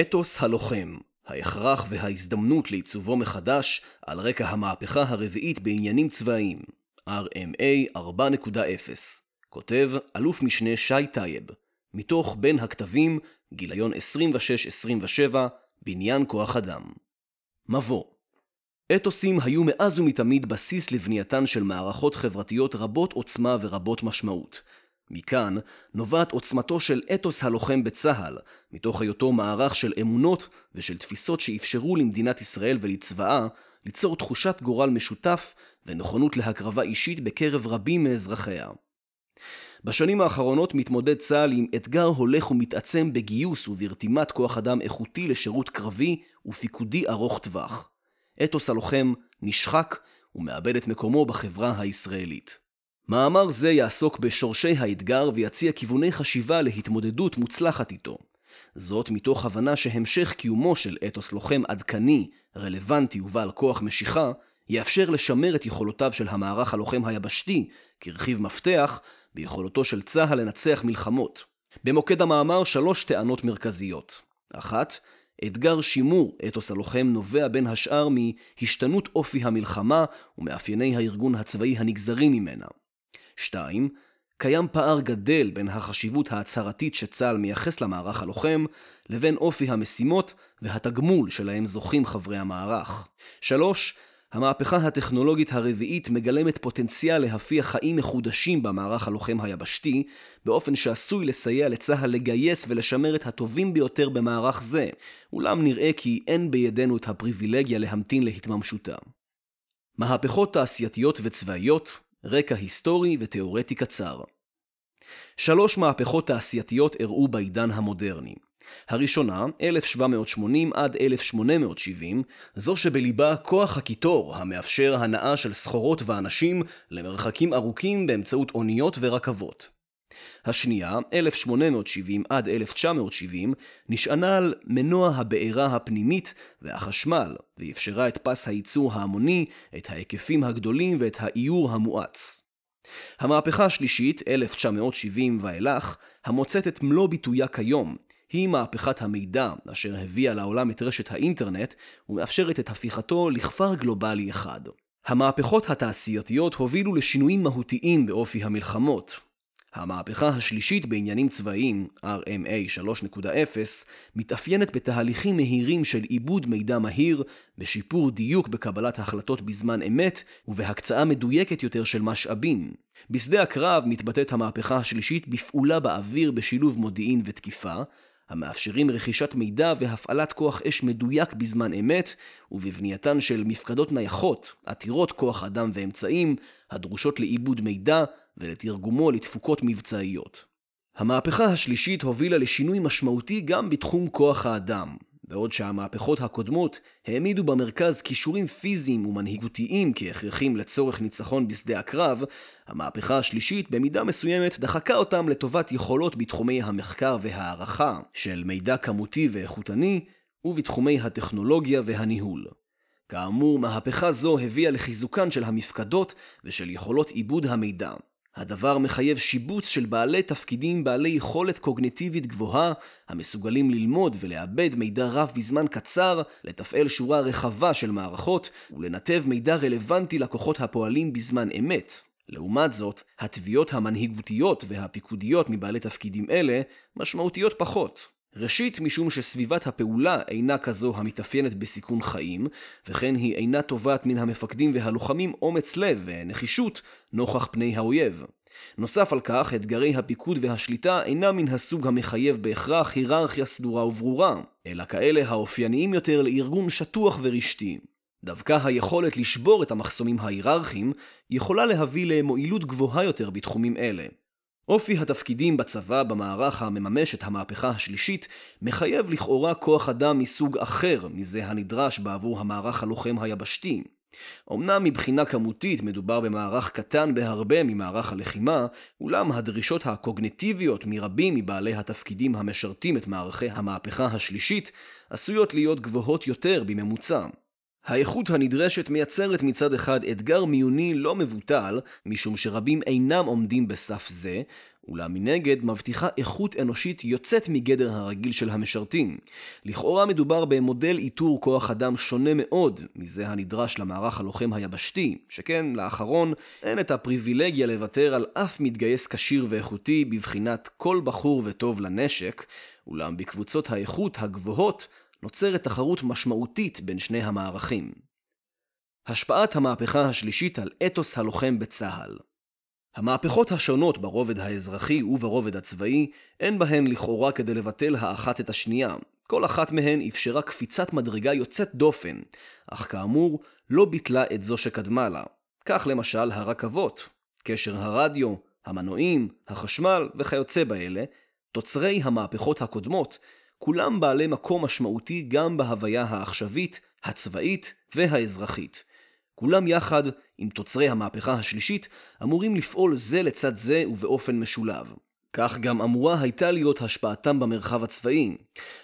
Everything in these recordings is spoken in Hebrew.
אתוס הלוחם, ההכרח וההזדמנות לעיצובו מחדש על רקע המהפכה הרביעית בעניינים צבאיים, RMA 4.0, כותב אלוף משנה שי טייב, מתוך בין הקטבים, גיליון 26-27, בניין כוח אדם. מבוא אתוסים היו מאז ומתמיד בסיס לבנייתן של מערכות חברתיות רבות עוצמה ורבות משמעות. מכאן נובעת עוצמתו של אתוס הלוחם בצה"ל, מתוך היותו מערך של אמונות ושל תפיסות שאפשרו למדינת ישראל ולצבאה ליצור תחושת גורל משותף ונכונות להקרבה אישית בקרב רבים מאזרחיה. בשנים האחרונות מתמודד צה"ל עם אתגר הולך ומתעצם בגיוס וברתימת כוח אדם איכותי לשירות קרבי ופיקודי ארוך טווח. אתוס הלוחם נשחק ומאבד את מקומו בחברה הישראלית. מאמר זה יעסוק בשורשי האתגר ויציע כיווני חשיבה להתמודדות מוצלחת איתו. זאת מתוך הבנה שהמשך קיומו של אתוס לוחם עדכני, רלוונטי ובעל כוח משיכה, יאפשר לשמר את יכולותיו של המערך הלוחם היבשתי כרכיב מפתח ביכולתו של צה"ל לנצח מלחמות. במוקד המאמר שלוש טענות מרכזיות. אחת, אתגר שימור אתוס הלוחם נובע בין השאר מהשתנות אופי המלחמה ומאפייני הארגון הצבאי הנגזרים ממנה. 2. קיים פער גדל בין החשיבות ההצהרתית שצה"ל מייחס למערך הלוחם, לבין אופי המשימות והתגמול שלהם זוכים חברי המערך. 3. המהפכה הטכנולוגית הרביעית מגלמת פוטנציאל להפיח חיים מחודשים במערך הלוחם היבשתי, באופן שעשוי לסייע לצה"ל לגייס ולשמר את הטובים ביותר במערך זה, אולם נראה כי אין בידינו את הפריבילגיה להמתין להתממשותה. מהפכות תעשייתיות וצבאיות, רקע היסטורי ותאורטי קצר. שלוש מהפכות תעשייתיות אירעו בעידן המודרני. הראשונה, 1780 עד 1870, זו שבליבה כוח הקיטור, המאפשר הנאה של סחורות ואנשים למרחקים ארוכים באמצעות אוניות ורכבות. השנייה, 1870 עד 1970, נשענה על מנוע הבעירה הפנימית והחשמל, ואפשרה את פס הייצור ההמוני, את ההיקפים הגדולים ואת האיור המואץ. המהפכה השלישית, 1970 ואילך, המוצאת את מלוא ביטויה כיום, היא מהפכת המידע, אשר הביאה לעולם את רשת האינטרנט, ומאפשרת את הפיכתו לכפר גלובלי אחד. המהפכות התעשייתיות הובילו לשינויים מהותיים באופי המלחמות. המהפכה השלישית בעניינים צבאיים, RMA 3.0, מתאפיינת בתהליכים מהירים של עיבוד מידע מהיר, בשיפור דיוק בקבלת החלטות בזמן אמת, ובהקצאה מדויקת יותר של משאבים. בשדה הקרב מתבטאת המהפכה השלישית בפעולה באוויר בשילוב מודיעין ותקיפה, המאפשרים רכישת מידע והפעלת כוח אש מדויק בזמן אמת, ובבנייתן של מפקדות נייחות, עתירות כוח אדם ואמצעים, הדרושות לעיבוד מידע ולתרגומו לתפוקות מבצעיות. המהפכה השלישית הובילה לשינוי משמעותי גם בתחום כוח האדם, בעוד שהמהפכות הקודמות העמידו במרכז כישורים פיזיים ומנהיגותיים כהכרחים לצורך ניצחון בשדה הקרב, המהפכה השלישית במידה מסוימת דחקה אותם לטובת יכולות בתחומי המחקר והערכה של מידע כמותי ואיכותני, ובתחומי הטכנולוגיה והניהול. כאמור, מהפכה זו הביאה לחיזוקן של המפקדות ושל יכולות עיבוד המידע. הדבר מחייב שיבוץ של בעלי תפקידים בעלי יכולת קוגניטיבית גבוהה, המסוגלים ללמוד ולעבד מידע רב בזמן קצר, לתפעל שורה רחבה של מערכות ולנתב מידע רלוונטי לכוחות הפועלים בזמן אמת. לעומת זאת, התביעות המנהיגותיות והפיקודיות מבעלי תפקידים אלה משמעותיות פחות. ראשית, משום שסביבת הפעולה אינה כזו המתאפיינת בסיכון חיים, וכן היא אינה תובעת מן המפקדים והלוחמים אומץ לב ונחישות נוכח פני האויב. נוסף על כך, אתגרי הפיקוד והשליטה אינם מן הסוג המחייב בהכרח היררכיה סדורה וברורה, אלא כאלה האופייניים יותר לארגון שטוח ורשתי. דווקא היכולת לשבור את המחסומים ההיררכיים יכולה להביא למועילות גבוהה יותר בתחומים אלה. אופי התפקידים בצבא במערך המממש את המהפכה השלישית מחייב לכאורה כוח אדם מסוג אחר מזה הנדרש בעבור המערך הלוחם היבשתי. אמנם מבחינה כמותית מדובר במערך קטן בהרבה ממערך הלחימה, אולם הדרישות הקוגנטיביות מרבים מבעלי התפקידים המשרתים את מערכי המהפכה השלישית עשויות להיות גבוהות יותר בממוצע. האיכות הנדרשת מייצרת מצד אחד אתגר מיוני לא מבוטל, משום שרבים אינם עומדים בסף זה, אולם מנגד מבטיחה איכות אנושית יוצאת מגדר הרגיל של המשרתים. לכאורה מדובר במודל איתור כוח אדם שונה מאוד מזה הנדרש למערך הלוחם היבשתי, שכן לאחרון אין את הפריבילגיה לוותר על אף מתגייס כשיר ואיכותי בבחינת כל בחור וטוב לנשק, אולם בקבוצות האיכות הגבוהות נוצרת תחרות משמעותית בין שני המערכים. השפעת המהפכה השלישית על אתוס הלוחם בצה"ל המהפכות השונות ברובד האזרחי וברובד הצבאי, אין בהן לכאורה כדי לבטל האחת את השנייה. כל אחת מהן אפשרה קפיצת מדרגה יוצאת דופן, אך כאמור, לא ביטלה את זו שקדמה לה. כך למשל הרכבות, קשר הרדיו, המנועים, החשמל וכיוצא באלה, תוצרי המהפכות הקודמות, כולם בעלי מקום משמעותי גם בהוויה העכשווית, הצבאית והאזרחית. כולם יחד, עם תוצרי המהפכה השלישית, אמורים לפעול זה לצד זה ובאופן משולב. כך גם אמורה הייתה להיות השפעתם במרחב הצבאי.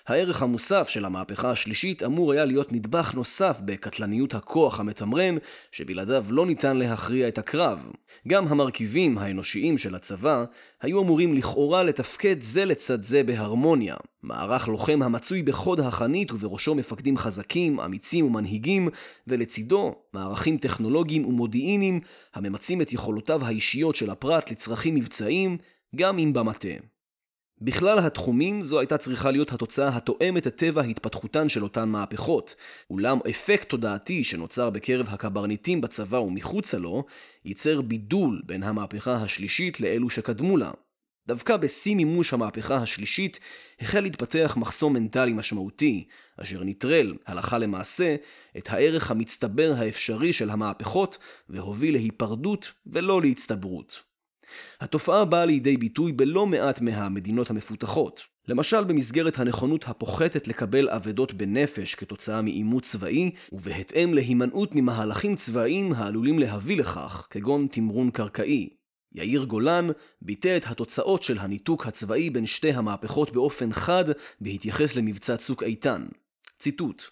הערך המוסף של המהפכה השלישית אמור היה להיות נדבך נוסף בקטלניות הכוח המתמרן, שבלעדיו לא ניתן להכריע את הקרב. גם המרכיבים האנושיים של הצבא היו אמורים לכאורה לתפקד זה לצד זה בהרמוניה. מערך לוחם המצוי בחוד החנית ובראשו מפקדים חזקים, אמיצים ומנהיגים, ולצידו מערכים טכנולוגיים ומודיעיניים הממצים את יכולותיו האישיות של הפרט לצרכים מבצעיים, גם אם במטה. בכלל התחומים זו הייתה צריכה להיות התוצאה התואמת את טבע התפתחותן של אותן מהפכות, אולם אפקט תודעתי שנוצר בקרב הקברניטים בצבא ומחוצה לו, ייצר בידול בין המהפכה השלישית לאלו שקדמו לה. דווקא בשיא מימוש המהפכה השלישית החל להתפתח מחסום מנטלי משמעותי, אשר נטרל, הלכה למעשה, את הערך המצטבר האפשרי של המהפכות והוביל להיפרדות ולא להצטברות. התופעה באה לידי ביטוי בלא מעט מהמדינות המפותחות. למשל במסגרת הנכונות הפוחתת לקבל אבדות בנפש כתוצאה מעימות צבאי, ובהתאם להימנעות ממהלכים צבאיים העלולים להביא לכך, כגון תמרון קרקעי. יאיר גולן ביטא את התוצאות של הניתוק הצבאי בין שתי המהפכות באופן חד בהתייחס למבצע צוק איתן. ציטוט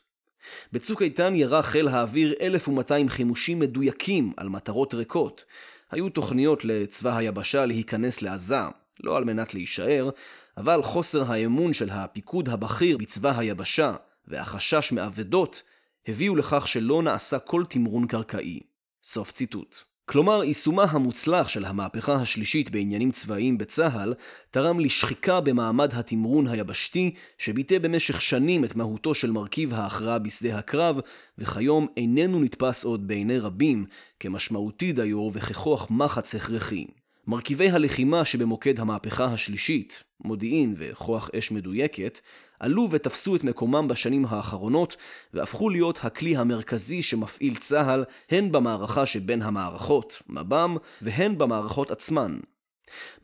בצוק איתן ירה חיל האוויר 1,200 חימושים מדויקים על מטרות ריקות, היו תוכניות לצבא היבשה להיכנס לעזה, לא על מנת להישאר, אבל חוסר האמון של הפיקוד הבכיר בצבא היבשה והחשש מאבדות הביאו לכך שלא נעשה כל תמרון קרקעי. סוף ציטוט. כלומר, יישומה המוצלח של המהפכה השלישית בעניינים צבאיים בצה"ל תרם לשחיקה במעמד התמרון היבשתי, שביטא במשך שנים את מהותו של מרכיב ההכרעה בשדה הקרב, וכיום איננו נתפס עוד בעיני רבים כמשמעותי דיו וככוח מחץ הכרחי. מרכיבי הלחימה שבמוקד המהפכה השלישית, מודיעין וכוח אש מדויקת, עלו ותפסו את מקומם בשנים האחרונות, והפכו להיות הכלי המרכזי שמפעיל צה"ל הן במערכה שבין המערכות, מב"ם, והן במערכות עצמן.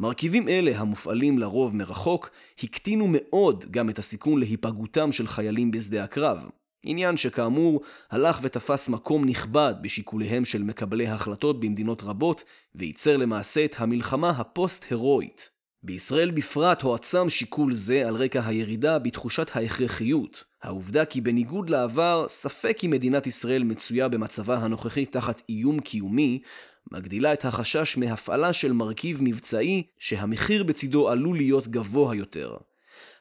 מרכיבים אלה, המופעלים לרוב מרחוק, הקטינו מאוד גם את הסיכון להיפגעותם של חיילים בשדה הקרב. עניין שכאמור הלך ותפס מקום נכבד בשיקוליהם של מקבלי החלטות במדינות רבות, וייצר למעשה את המלחמה הפוסט-הרואית. בישראל בפרט הועצם שיקול זה על רקע הירידה בתחושת ההכרחיות. העובדה כי בניגוד לעבר, ספק אם מדינת ישראל מצויה במצבה הנוכחי תחת איום קיומי, מגדילה את החשש מהפעלה של מרכיב מבצעי שהמחיר בצידו עלול להיות גבוה יותר.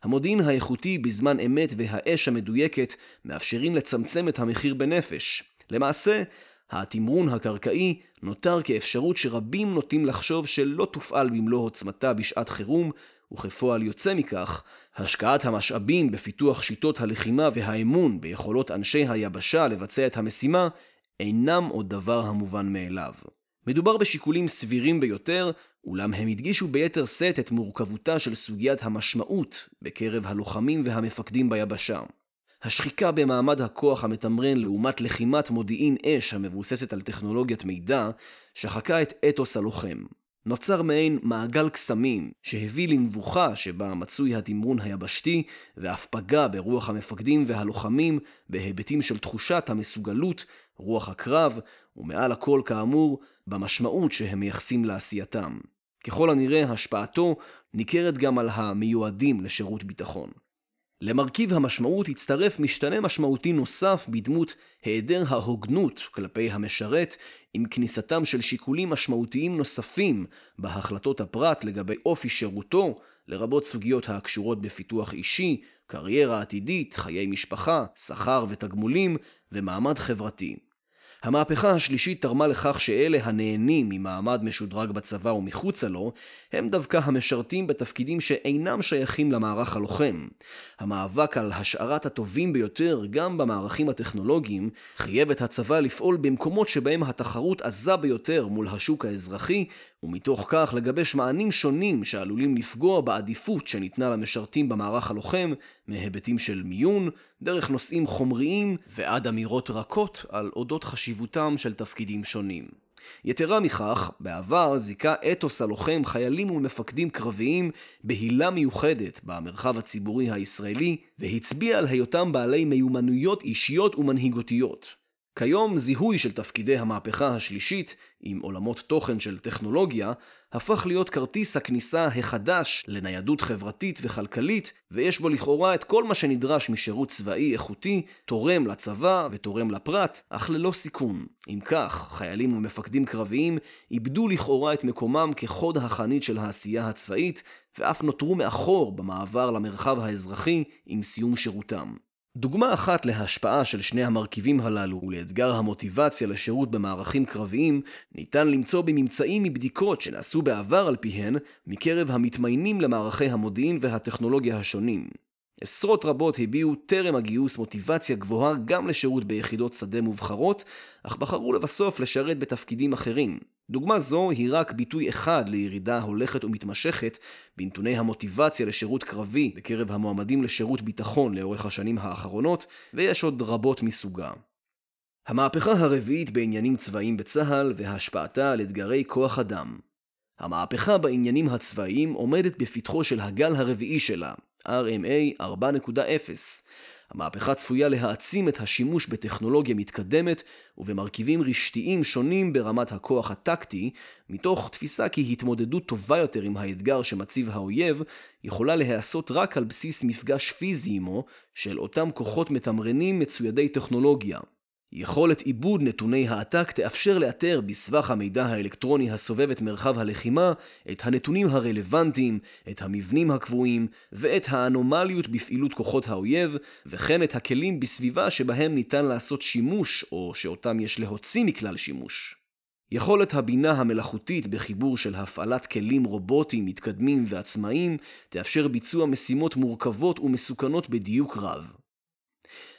המודיעין האיכותי בזמן אמת והאש המדויקת מאפשרים לצמצם את המחיר בנפש. למעשה, התמרון הקרקעי נותר כאפשרות שרבים נוטים לחשוב שלא תופעל במלוא עוצמתה בשעת חירום, וכפועל יוצא מכך, השקעת המשאבים בפיתוח שיטות הלחימה והאמון ביכולות אנשי היבשה לבצע את המשימה, אינם עוד דבר המובן מאליו. מדובר בשיקולים סבירים ביותר, אולם הם הדגישו ביתר שאת את מורכבותה של סוגיית המשמעות בקרב הלוחמים והמפקדים ביבשה. השחיקה במעמד הכוח המתמרן לעומת לחימת מודיעין אש המבוססת על טכנולוגיית מידע, שחקה את אתוס הלוחם. נוצר מעין מעגל קסמים שהביא למבוכה שבה מצוי התמרון היבשתי ואף פגע ברוח המפקדים והלוחמים בהיבטים של תחושת המסוגלות, רוח הקרב ומעל הכל כאמור במשמעות שהם מייחסים לעשייתם. ככל הנראה השפעתו ניכרת גם על המיועדים לשירות ביטחון. למרכיב המשמעות הצטרף משתנה משמעותי נוסף בדמות היעדר ההוגנות כלפי המשרת עם כניסתם של שיקולים משמעותיים נוספים בהחלטות הפרט לגבי אופי שירותו, לרבות סוגיות הקשורות בפיתוח אישי, קריירה עתידית, חיי משפחה, שכר ותגמולים ומעמד חברתי. המהפכה השלישית תרמה לכך שאלה הנהנים ממעמד משודרג בצבא ומחוצה לו, הם דווקא המשרתים בתפקידים שאינם שייכים למערך הלוחם. המאבק על השארת הטובים ביותר, גם במערכים הטכנולוגיים, חייב את הצבא לפעול במקומות שבהם התחרות עזה ביותר מול השוק האזרחי, ומתוך כך לגבש מענים שונים שעלולים לפגוע בעדיפות שניתנה למשרתים במערך הלוחם, מהיבטים של מיון, דרך נושאים חומריים ועד אמירות רכות על אודות חשיבותם של תפקידים שונים. יתרה מכך, בעבר זיכה אתוס הלוחם חיילים ומפקדים קרביים בהילה מיוחדת במרחב הציבורי הישראלי, והצביע על היותם בעלי מיומנויות אישיות ומנהיגותיות. כיום זיהוי של תפקידי המהפכה השלישית עם עולמות תוכן של טכנולוגיה הפך להיות כרטיס הכניסה החדש לניידות חברתית וכלכלית ויש בו לכאורה את כל מה שנדרש משירות צבאי איכותי, תורם לצבא ותורם לפרט, אך ללא סיכון. אם כך, חיילים ומפקדים קרביים איבדו לכאורה את מקומם כחוד החנית של העשייה הצבאית ואף נותרו מאחור במעבר למרחב האזרחי עם סיום שירותם. דוגמה אחת להשפעה של שני המרכיבים הללו ולאתגר המוטיבציה לשירות במערכים קרביים ניתן למצוא בממצאים מבדיקות שנעשו בעבר על פיהן מקרב המתמיינים למערכי המודיעין והטכנולוגיה השונים. עשרות רבות הביעו טרם הגיוס מוטיבציה גבוהה גם לשירות ביחידות שדה מובחרות, אך בחרו לבסוף לשרת בתפקידים אחרים. דוגמה זו היא רק ביטוי אחד לירידה הולכת ומתמשכת בנתוני המוטיבציה לשירות קרבי בקרב המועמדים לשירות ביטחון לאורך השנים האחרונות, ויש עוד רבות מסוגה. המהפכה הרביעית בעניינים צבאיים בצה"ל והשפעתה על אתגרי כוח אדם. המהפכה בעניינים הצבאיים עומדת בפתחו של הגל הרביעי שלה, RMA 4.0, המהפכה צפויה להעצים את השימוש בטכנולוגיה מתקדמת ובמרכיבים רשתיים שונים ברמת הכוח הטקטי, מתוך תפיסה כי התמודדות טובה יותר עם האתגר שמציב האויב, יכולה להיעשות רק על בסיס מפגש פיזי עמו של אותם כוחות מתמרנים מצוידי טכנולוגיה. יכולת עיבוד נתוני העתק תאפשר לאתר בסבך המידע האלקטרוני הסובב את מרחב הלחימה את הנתונים הרלוונטיים, את המבנים הקבועים ואת האנומליות בפעילות כוחות האויב, וכן את הכלים בסביבה שבהם ניתן לעשות שימוש או שאותם יש להוציא מכלל שימוש. יכולת הבינה המלאכותית בחיבור של הפעלת כלים רובוטיים מתקדמים ועצמאיים תאפשר ביצוע משימות מורכבות ומסוכנות בדיוק רב.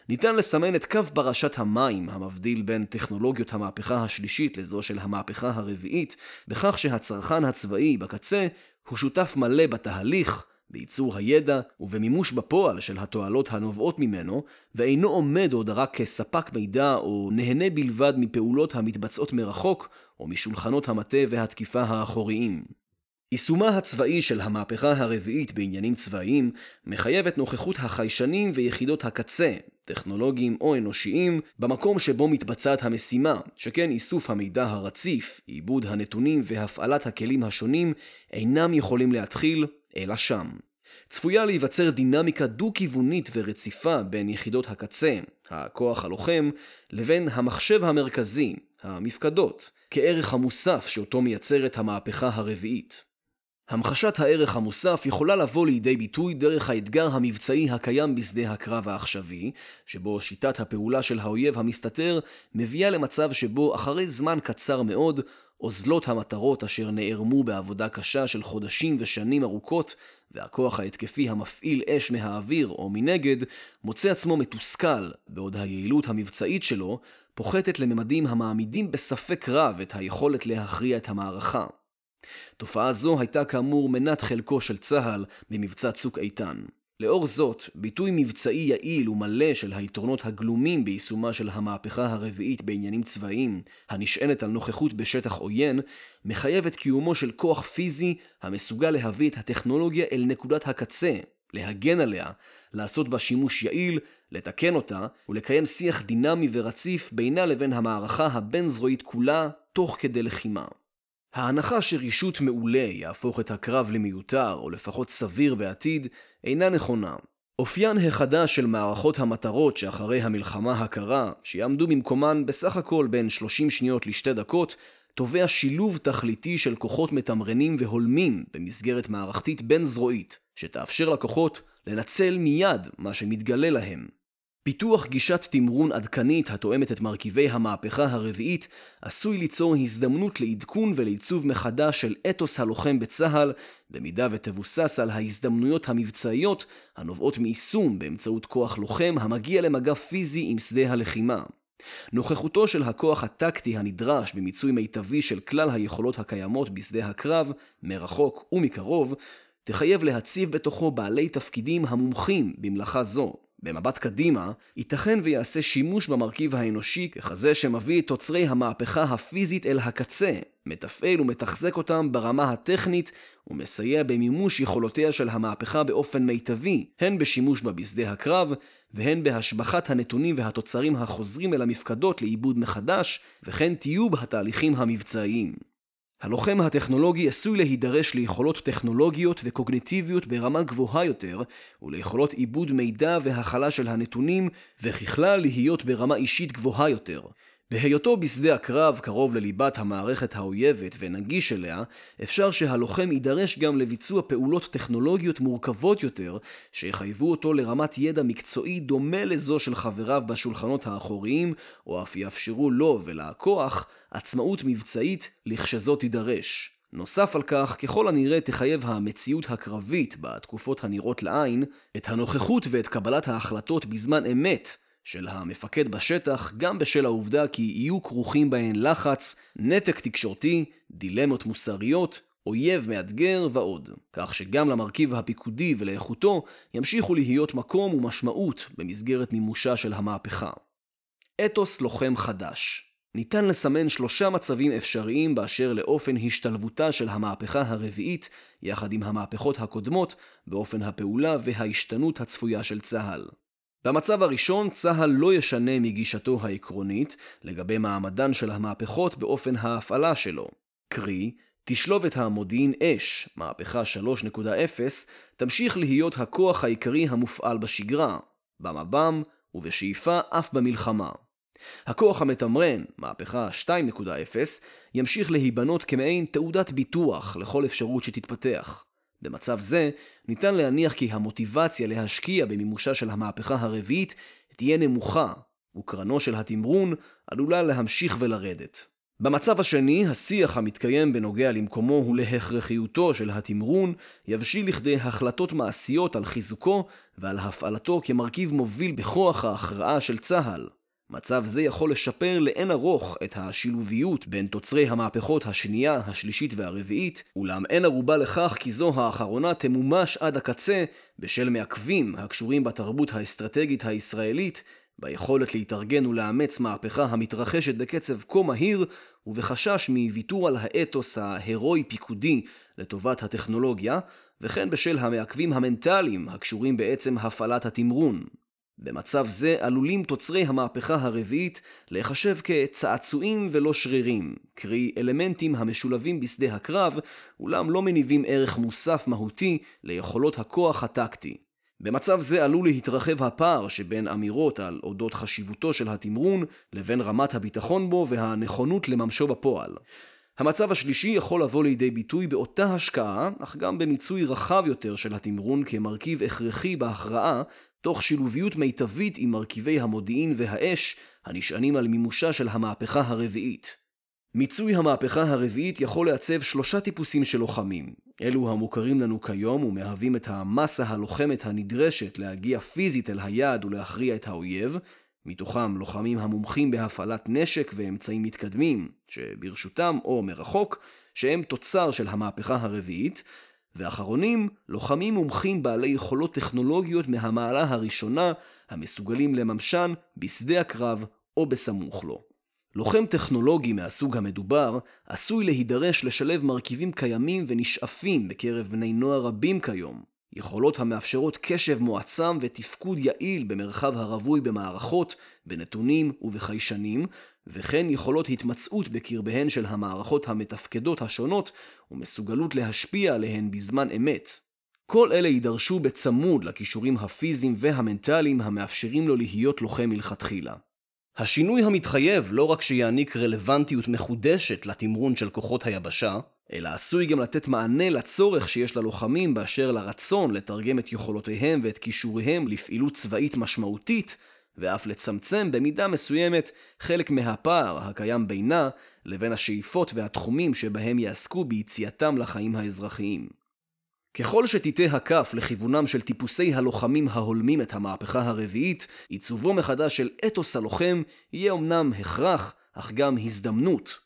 ניתן לסמן את קו פרשת המים המבדיל בין טכנולוגיות המהפכה השלישית לזו של המהפכה הרביעית, בכך שהצרכן הצבאי בקצה הוא שותף מלא בתהליך, בייצור הידע ובמימוש בפועל של התועלות הנובעות ממנו, ואינו עומד עוד רק כספק מידע או נהנה בלבד מפעולות המתבצעות מרחוק או משולחנות המטה והתקיפה האחוריים. יישומה הצבאי של המהפכה הרביעית בעניינים צבאיים מחייב את נוכחות החיישנים ויחידות הקצה, טכנולוגיים או אנושיים, במקום שבו מתבצעת המשימה, שכן איסוף המידע הרציף, עיבוד הנתונים והפעלת הכלים השונים אינם יכולים להתחיל, אלא שם. צפויה להיווצר דינמיקה דו-כיוונית ורציפה בין יחידות הקצה, הכוח הלוחם, לבין המחשב המרכזי, המפקדות, כערך המוסף שאותו מייצרת המהפכה הרביעית. המחשת הערך המוסף יכולה לבוא לידי ביטוי דרך האתגר המבצעי הקיים בשדה הקרב העכשווי, שבו שיטת הפעולה של האויב המסתתר מביאה למצב שבו אחרי זמן קצר מאוד, אוזלות המטרות אשר נערמו בעבודה קשה של חודשים ושנים ארוכות, והכוח ההתקפי המפעיל אש מהאוויר או מנגד, מוצא עצמו מתוסכל, בעוד היעילות המבצעית שלו פוחתת לממדים המעמידים בספק רב את היכולת להכריע את המערכה. תופעה זו הייתה כאמור מנת חלקו של צה"ל במבצע צוק איתן. לאור זאת, ביטוי מבצעי יעיל ומלא של היתרונות הגלומים ביישומה של המהפכה הרביעית בעניינים צבאיים, הנשענת על נוכחות בשטח עוין, מחייב את קיומו של כוח פיזי המסוגל להביא את הטכנולוגיה אל נקודת הקצה, להגן עליה, לעשות בה שימוש יעיל, לתקן אותה, ולקיים שיח דינמי ורציף בינה לבין המערכה הבין-זרועית כולה, תוך כדי לחימה. ההנחה שרישות מעולה יהפוך את הקרב למיותר, או לפחות סביר בעתיד, אינה נכונה. אופיין החדש של מערכות המטרות שאחרי המלחמה הקרה, שיעמדו במקומן בסך הכל בין 30 שניות לשתי דקות, תובע שילוב תכליתי של כוחות מתמרנים והולמים במסגרת מערכתית בין-זרועית, שתאפשר לכוחות לנצל מיד מה שמתגלה להם. פיתוח גישת תמרון עדכנית התואמת את מרכיבי המהפכה הרביעית עשוי ליצור הזדמנות לעדכון ולעיצוב מחדש של אתוס הלוחם בצה"ל, במידה ותבוסס על ההזדמנויות המבצעיות הנובעות מיישום באמצעות כוח לוחם המגיע למגע פיזי עם שדה הלחימה. נוכחותו של הכוח הטקטי הנדרש במיצוי מיטבי של כלל היכולות הקיימות בשדה הקרב, מרחוק ומקרוב, תחייב להציב בתוכו בעלי תפקידים המומחים במלאכה זו. במבט קדימה, ייתכן ויעשה שימוש במרכיב האנושי ככזה שמביא את תוצרי המהפכה הפיזית אל הקצה, מתפעל ומתחזק אותם ברמה הטכנית, ומסייע במימוש יכולותיה של המהפכה באופן מיטבי, הן בשימוש בה בשדה הקרב, והן בהשבחת הנתונים והתוצרים החוזרים אל המפקדות לעיבוד מחדש, וכן טיוב התהליכים המבצעיים. הלוחם הטכנולוגי עשוי להידרש ליכולות טכנולוגיות וקוגניטיביות ברמה גבוהה יותר, וליכולות עיבוד מידע והכלה של הנתונים, וככלל להיות ברמה אישית גבוהה יותר. בהיותו בשדה הקרב קרוב לליבת המערכת האויבת ונגיש אליה, אפשר שהלוחם יידרש גם לביצוע פעולות טכנולוגיות מורכבות יותר, שיחייבו אותו לרמת ידע מקצועי דומה לזו של חבריו בשולחנות האחוריים, או אף יאפשרו לו ולכוח עצמאות מבצעית לכשזו תידרש. נוסף על כך, ככל הנראה תחייב המציאות הקרבית בתקופות הנראות לעין, את הנוכחות ואת קבלת ההחלטות בזמן אמת של המפקד בשטח, גם בשל העובדה כי יהיו כרוכים בהן לחץ, נתק תקשורתי, דילמות מוסריות, אויב מאתגר ועוד. כך שגם למרכיב הפיקודי ולאיכותו ימשיכו להיות מקום ומשמעות במסגרת מימושה של המהפכה. אתוס לוחם חדש ניתן לסמן שלושה מצבים אפשריים באשר לאופן השתלבותה של המהפכה הרביעית יחד עם המהפכות הקודמות באופן הפעולה וההשתנות הצפויה של צה"ל. במצב הראשון, צה"ל לא ישנה מגישתו העקרונית לגבי מעמדן של המהפכות באופן ההפעלה שלו. קרי, תשלובת המודיעין אש, מהפכה 3.0, תמשיך להיות הכוח העיקרי המופעל בשגרה, במב"ם ובשאיפה אף במלחמה. הכוח המתמרן, מהפכה 2.0, ימשיך להיבנות כמעין תעודת ביטוח לכל אפשרות שתתפתח. במצב זה, ניתן להניח כי המוטיבציה להשקיע במימושה של המהפכה הרביעית תהיה נמוכה, וקרנו של התמרון עלולה להמשיך ולרדת. במצב השני, השיח המתקיים בנוגע למקומו ולהכרחיותו של התמרון יבשיל לכדי החלטות מעשיות על חיזוקו ועל הפעלתו כמרכיב מוביל בכוח ההכרעה של צה"ל, מצב זה יכול לשפר לאין ארוך את השילוביות בין תוצרי המהפכות השנייה, השלישית והרביעית, אולם אין ערובה לכך כי זו האחרונה תמומש עד הקצה בשל מעכבים הקשורים בתרבות האסטרטגית הישראלית, ביכולת להתארגן ולאמץ מהפכה המתרחשת בקצב כה מהיר, ובחשש מוויתור על האתוס ההירואי-פיקודי לטובת הטכנולוגיה, וכן בשל המעכבים המנטליים הקשורים בעצם הפעלת התמרון. במצב זה עלולים תוצרי המהפכה הרביעית להיחשב כצעצועים ולא שרירים, קרי אלמנטים המשולבים בשדה הקרב, אולם לא מניבים ערך מוסף מהותי ליכולות הכוח הטקטי. במצב זה עלול להתרחב הפער שבין אמירות על אודות חשיבותו של התמרון לבין רמת הביטחון בו והנכונות לממשו בפועל. המצב השלישי יכול לבוא לידי ביטוי באותה השקעה, אך גם במיצוי רחב יותר של התמרון כמרכיב הכרחי בהכרעה, תוך שילוביות מיטבית עם מרכיבי המודיעין והאש הנשענים על מימושה של המהפכה הרביעית. מיצוי המהפכה הרביעית יכול לעצב שלושה טיפוסים של לוחמים. אלו המוכרים לנו כיום ומהווים את המסה הלוחמת הנדרשת להגיע פיזית אל היעד ולהכריע את האויב, מתוכם לוחמים המומחים בהפעלת נשק ואמצעים מתקדמים, שברשותם או מרחוק, שהם תוצר של המהפכה הרביעית, ואחרונים, לוחמים מומחים בעלי יכולות טכנולוגיות מהמעלה הראשונה, המסוגלים לממשן בשדה הקרב או בסמוך לו. לוחם טכנולוגי מהסוג המדובר עשוי להידרש לשלב מרכיבים קיימים ונשאפים בקרב בני נוער רבים כיום, יכולות המאפשרות קשב מועצם ותפקוד יעיל במרחב הרווי במערכות, בנתונים ובחיישנים, וכן יכולות התמצאות בקרביהן של המערכות המתפקדות השונות ומסוגלות להשפיע עליהן בזמן אמת. כל אלה יידרשו בצמוד לכישורים הפיזיים והמנטליים המאפשרים לו להיות לוחם מלכתחילה. השינוי המתחייב לא רק שיעניק רלוונטיות מחודשת לתמרון של כוחות היבשה, אלא עשוי גם לתת מענה לצורך שיש ללוחמים באשר לרצון לתרגם את יכולותיהם ואת כישוריהם לפעילות צבאית משמעותית, ואף לצמצם במידה מסוימת חלק מהפער הקיים בינה לבין השאיפות והתחומים שבהם יעסקו ביציאתם לחיים האזרחיים. ככל שתיטה הכף לכיוונם של טיפוסי הלוחמים ההולמים את המהפכה הרביעית, עיצובו מחדש של אתוס הלוחם יהיה אמנם הכרח, אך גם הזדמנות.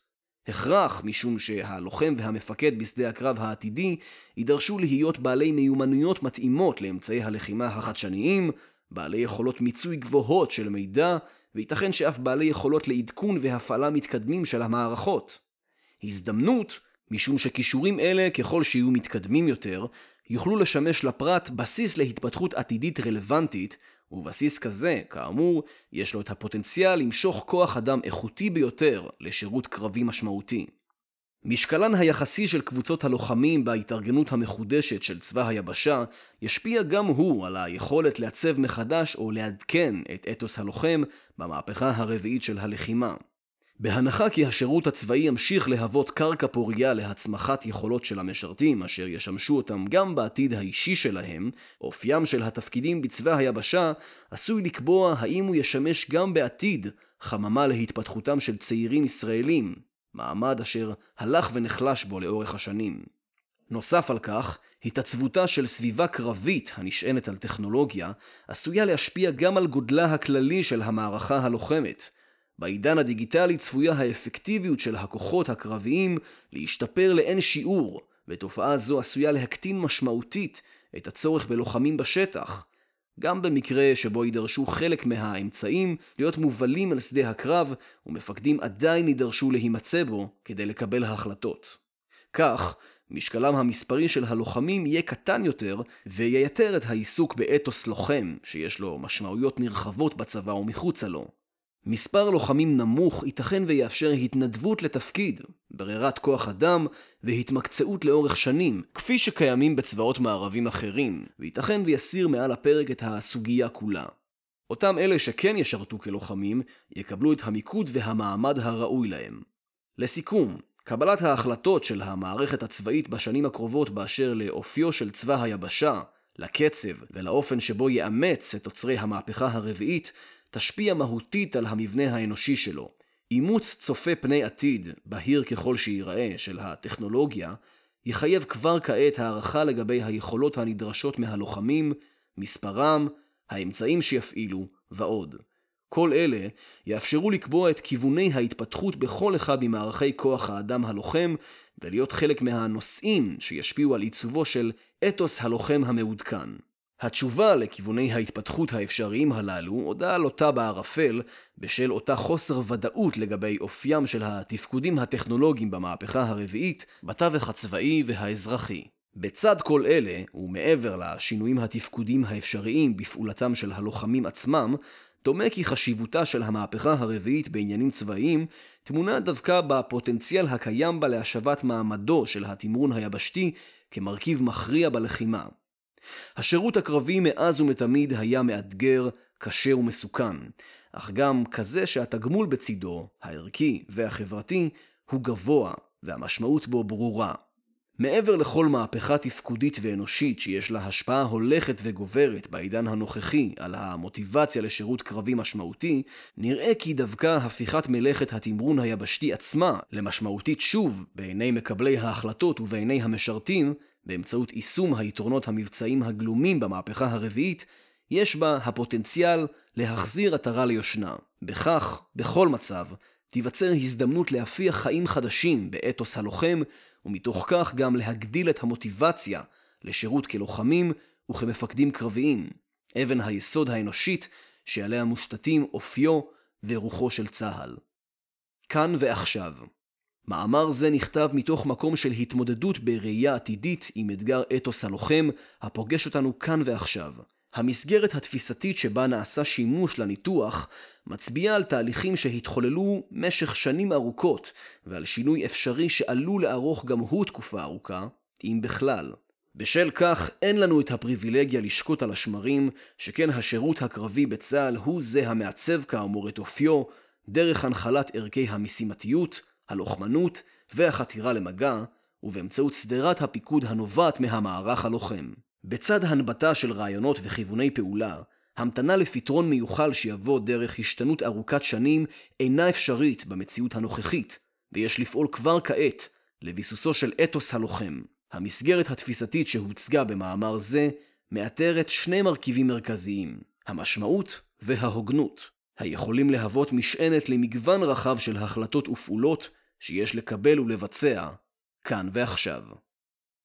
הכרח משום שהלוחם והמפקד בשדה הקרב העתידי יידרשו להיות בעלי מיומנויות מתאימות לאמצעי הלחימה החדשניים, בעלי יכולות מיצוי גבוהות של מידע, וייתכן שאף בעלי יכולות לעדכון והפעלה מתקדמים של המערכות. הזדמנות, משום שכישורים אלה, ככל שיהיו מתקדמים יותר, יוכלו לשמש לפרט בסיס להתפתחות עתידית רלוונטית, ובסיס כזה, כאמור, יש לו את הפוטנציאל למשוך כוח אדם איכותי ביותר לשירות קרבי משמעותי. משקלן היחסי של קבוצות הלוחמים בהתארגנות המחודשת של צבא היבשה ישפיע גם הוא על היכולת לעצב מחדש או לעדכן את אתוס הלוחם במהפכה הרביעית של הלחימה. בהנחה כי השירות הצבאי ימשיך להוות קרקע פורייה להצמחת יכולות של המשרתים, אשר ישמשו אותם גם בעתיד האישי שלהם, אופיים של התפקידים בצבא היבשה עשוי לקבוע האם הוא ישמש גם בעתיד חממה להתפתחותם של צעירים ישראלים, מעמד אשר הלך ונחלש בו לאורך השנים. נוסף על כך, התעצבותה של סביבה קרבית הנשענת על טכנולוגיה עשויה להשפיע גם על גודלה הכללי של המערכה הלוחמת, בעידן הדיגיטלי צפויה האפקטיביות של הכוחות הקרביים להשתפר לאין שיעור, ותופעה זו עשויה להקטין משמעותית את הצורך בלוחמים בשטח, גם במקרה שבו יידרשו חלק מהאמצעים להיות מובלים על שדה הקרב, ומפקדים עדיין יידרשו להימצא בו כדי לקבל החלטות. כך, משקלם המספרי של הלוחמים יהיה קטן יותר, וייתר את העיסוק באתוס לוחם, שיש לו משמעויות נרחבות בצבא ומחוצה לו. מספר לוחמים נמוך ייתכן ויאפשר התנדבות לתפקיד, ברירת כוח אדם והתמקצעות לאורך שנים, כפי שקיימים בצבאות מערבים אחרים, וייתכן ויסיר מעל הפרק את הסוגיה כולה. אותם אלה שכן ישרתו כלוחמים, יקבלו את המיקוד והמעמד הראוי להם. לסיכום, קבלת ההחלטות של המערכת הצבאית בשנים הקרובות באשר לאופיו של צבא היבשה, לקצב ולאופן שבו יאמץ את תוצרי המהפכה הרביעית, תשפיע מהותית על המבנה האנושי שלו. אימוץ צופה פני עתיד, בהיר ככל שייראה, של הטכנולוגיה, יחייב כבר כעת הערכה לגבי היכולות הנדרשות מהלוחמים, מספרם, האמצעים שיפעילו, ועוד. כל אלה יאפשרו לקבוע את כיווני ההתפתחות בכל אחד ממערכי כוח האדם הלוחם, ולהיות חלק מהנושאים שישפיעו על עיצובו של אתוס הלוחם המעודכן. התשובה לכיווני ההתפתחות האפשריים הללו הודעה לוטה בערפל בשל אותה חוסר ודאות לגבי אופיים של התפקודים הטכנולוגיים במהפכה הרביעית בתווך הצבאי והאזרחי. בצד כל אלה, ומעבר לשינויים התפקודיים האפשריים בפעולתם של הלוחמים עצמם, דומה כי חשיבותה של המהפכה הרביעית בעניינים צבאיים טמונה דווקא בפוטנציאל הקיים בה להשבת מעמדו של התמרון היבשתי כמרכיב מכריע בלחימה. השירות הקרבי מאז ומתמיד היה מאתגר, קשה ומסוכן, אך גם כזה שהתגמול בצידו, הערכי והחברתי, הוא גבוה, והמשמעות בו ברורה. מעבר לכל מהפכה תפקודית ואנושית שיש לה השפעה הולכת וגוברת בעידן הנוכחי על המוטיבציה לשירות קרבי משמעותי, נראה כי דווקא הפיכת מלאכת התמרון היבשתי עצמה למשמעותית שוב בעיני מקבלי ההחלטות ובעיני המשרתים, באמצעות יישום היתרונות המבצעיים הגלומים במהפכה הרביעית, יש בה הפוטנציאל להחזיר עטרה ליושנה. בכך, בכל מצב, תיווצר הזדמנות להפיח חיים חדשים באתוס הלוחם, ומתוך כך גם להגדיל את המוטיבציה לשירות כלוחמים וכמפקדים קרביים, אבן היסוד האנושית שעליה מושתתים אופיו ורוחו של צה"ל. כאן ועכשיו. מאמר זה נכתב מתוך מקום של התמודדות בראייה עתידית עם אתגר אתוס הלוחם, הפוגש אותנו כאן ועכשיו. המסגרת התפיסתית שבה נעשה שימוש לניתוח מצביעה על תהליכים שהתחוללו משך שנים ארוכות ועל שינוי אפשרי שעלול לארוך גם הוא תקופה ארוכה, אם בכלל. בשל כך אין לנו את הפריבילגיה לשקוט על השמרים, שכן השירות הקרבי בצה"ל הוא זה המעצב כאמור את אופיו, דרך הנחלת ערכי המשימתיות, הלוחמנות והחתירה למגע, ובאמצעות שדרת הפיקוד הנובעת מהמערך הלוחם. בצד הנבטה של רעיונות וכיווני פעולה, המתנה לפתרון מיוחל שיבוא דרך השתנות ארוכת שנים אינה אפשרית במציאות הנוכחית, ויש לפעול כבר כעת לביסוסו של אתוס הלוחם. המסגרת התפיסתית שהוצגה במאמר זה מאתרת שני מרכיבים מרכזיים, המשמעות וההוגנות, היכולים להוות משענת למגוון רחב של החלטות ופעולות שיש לקבל ולבצע כאן ועכשיו.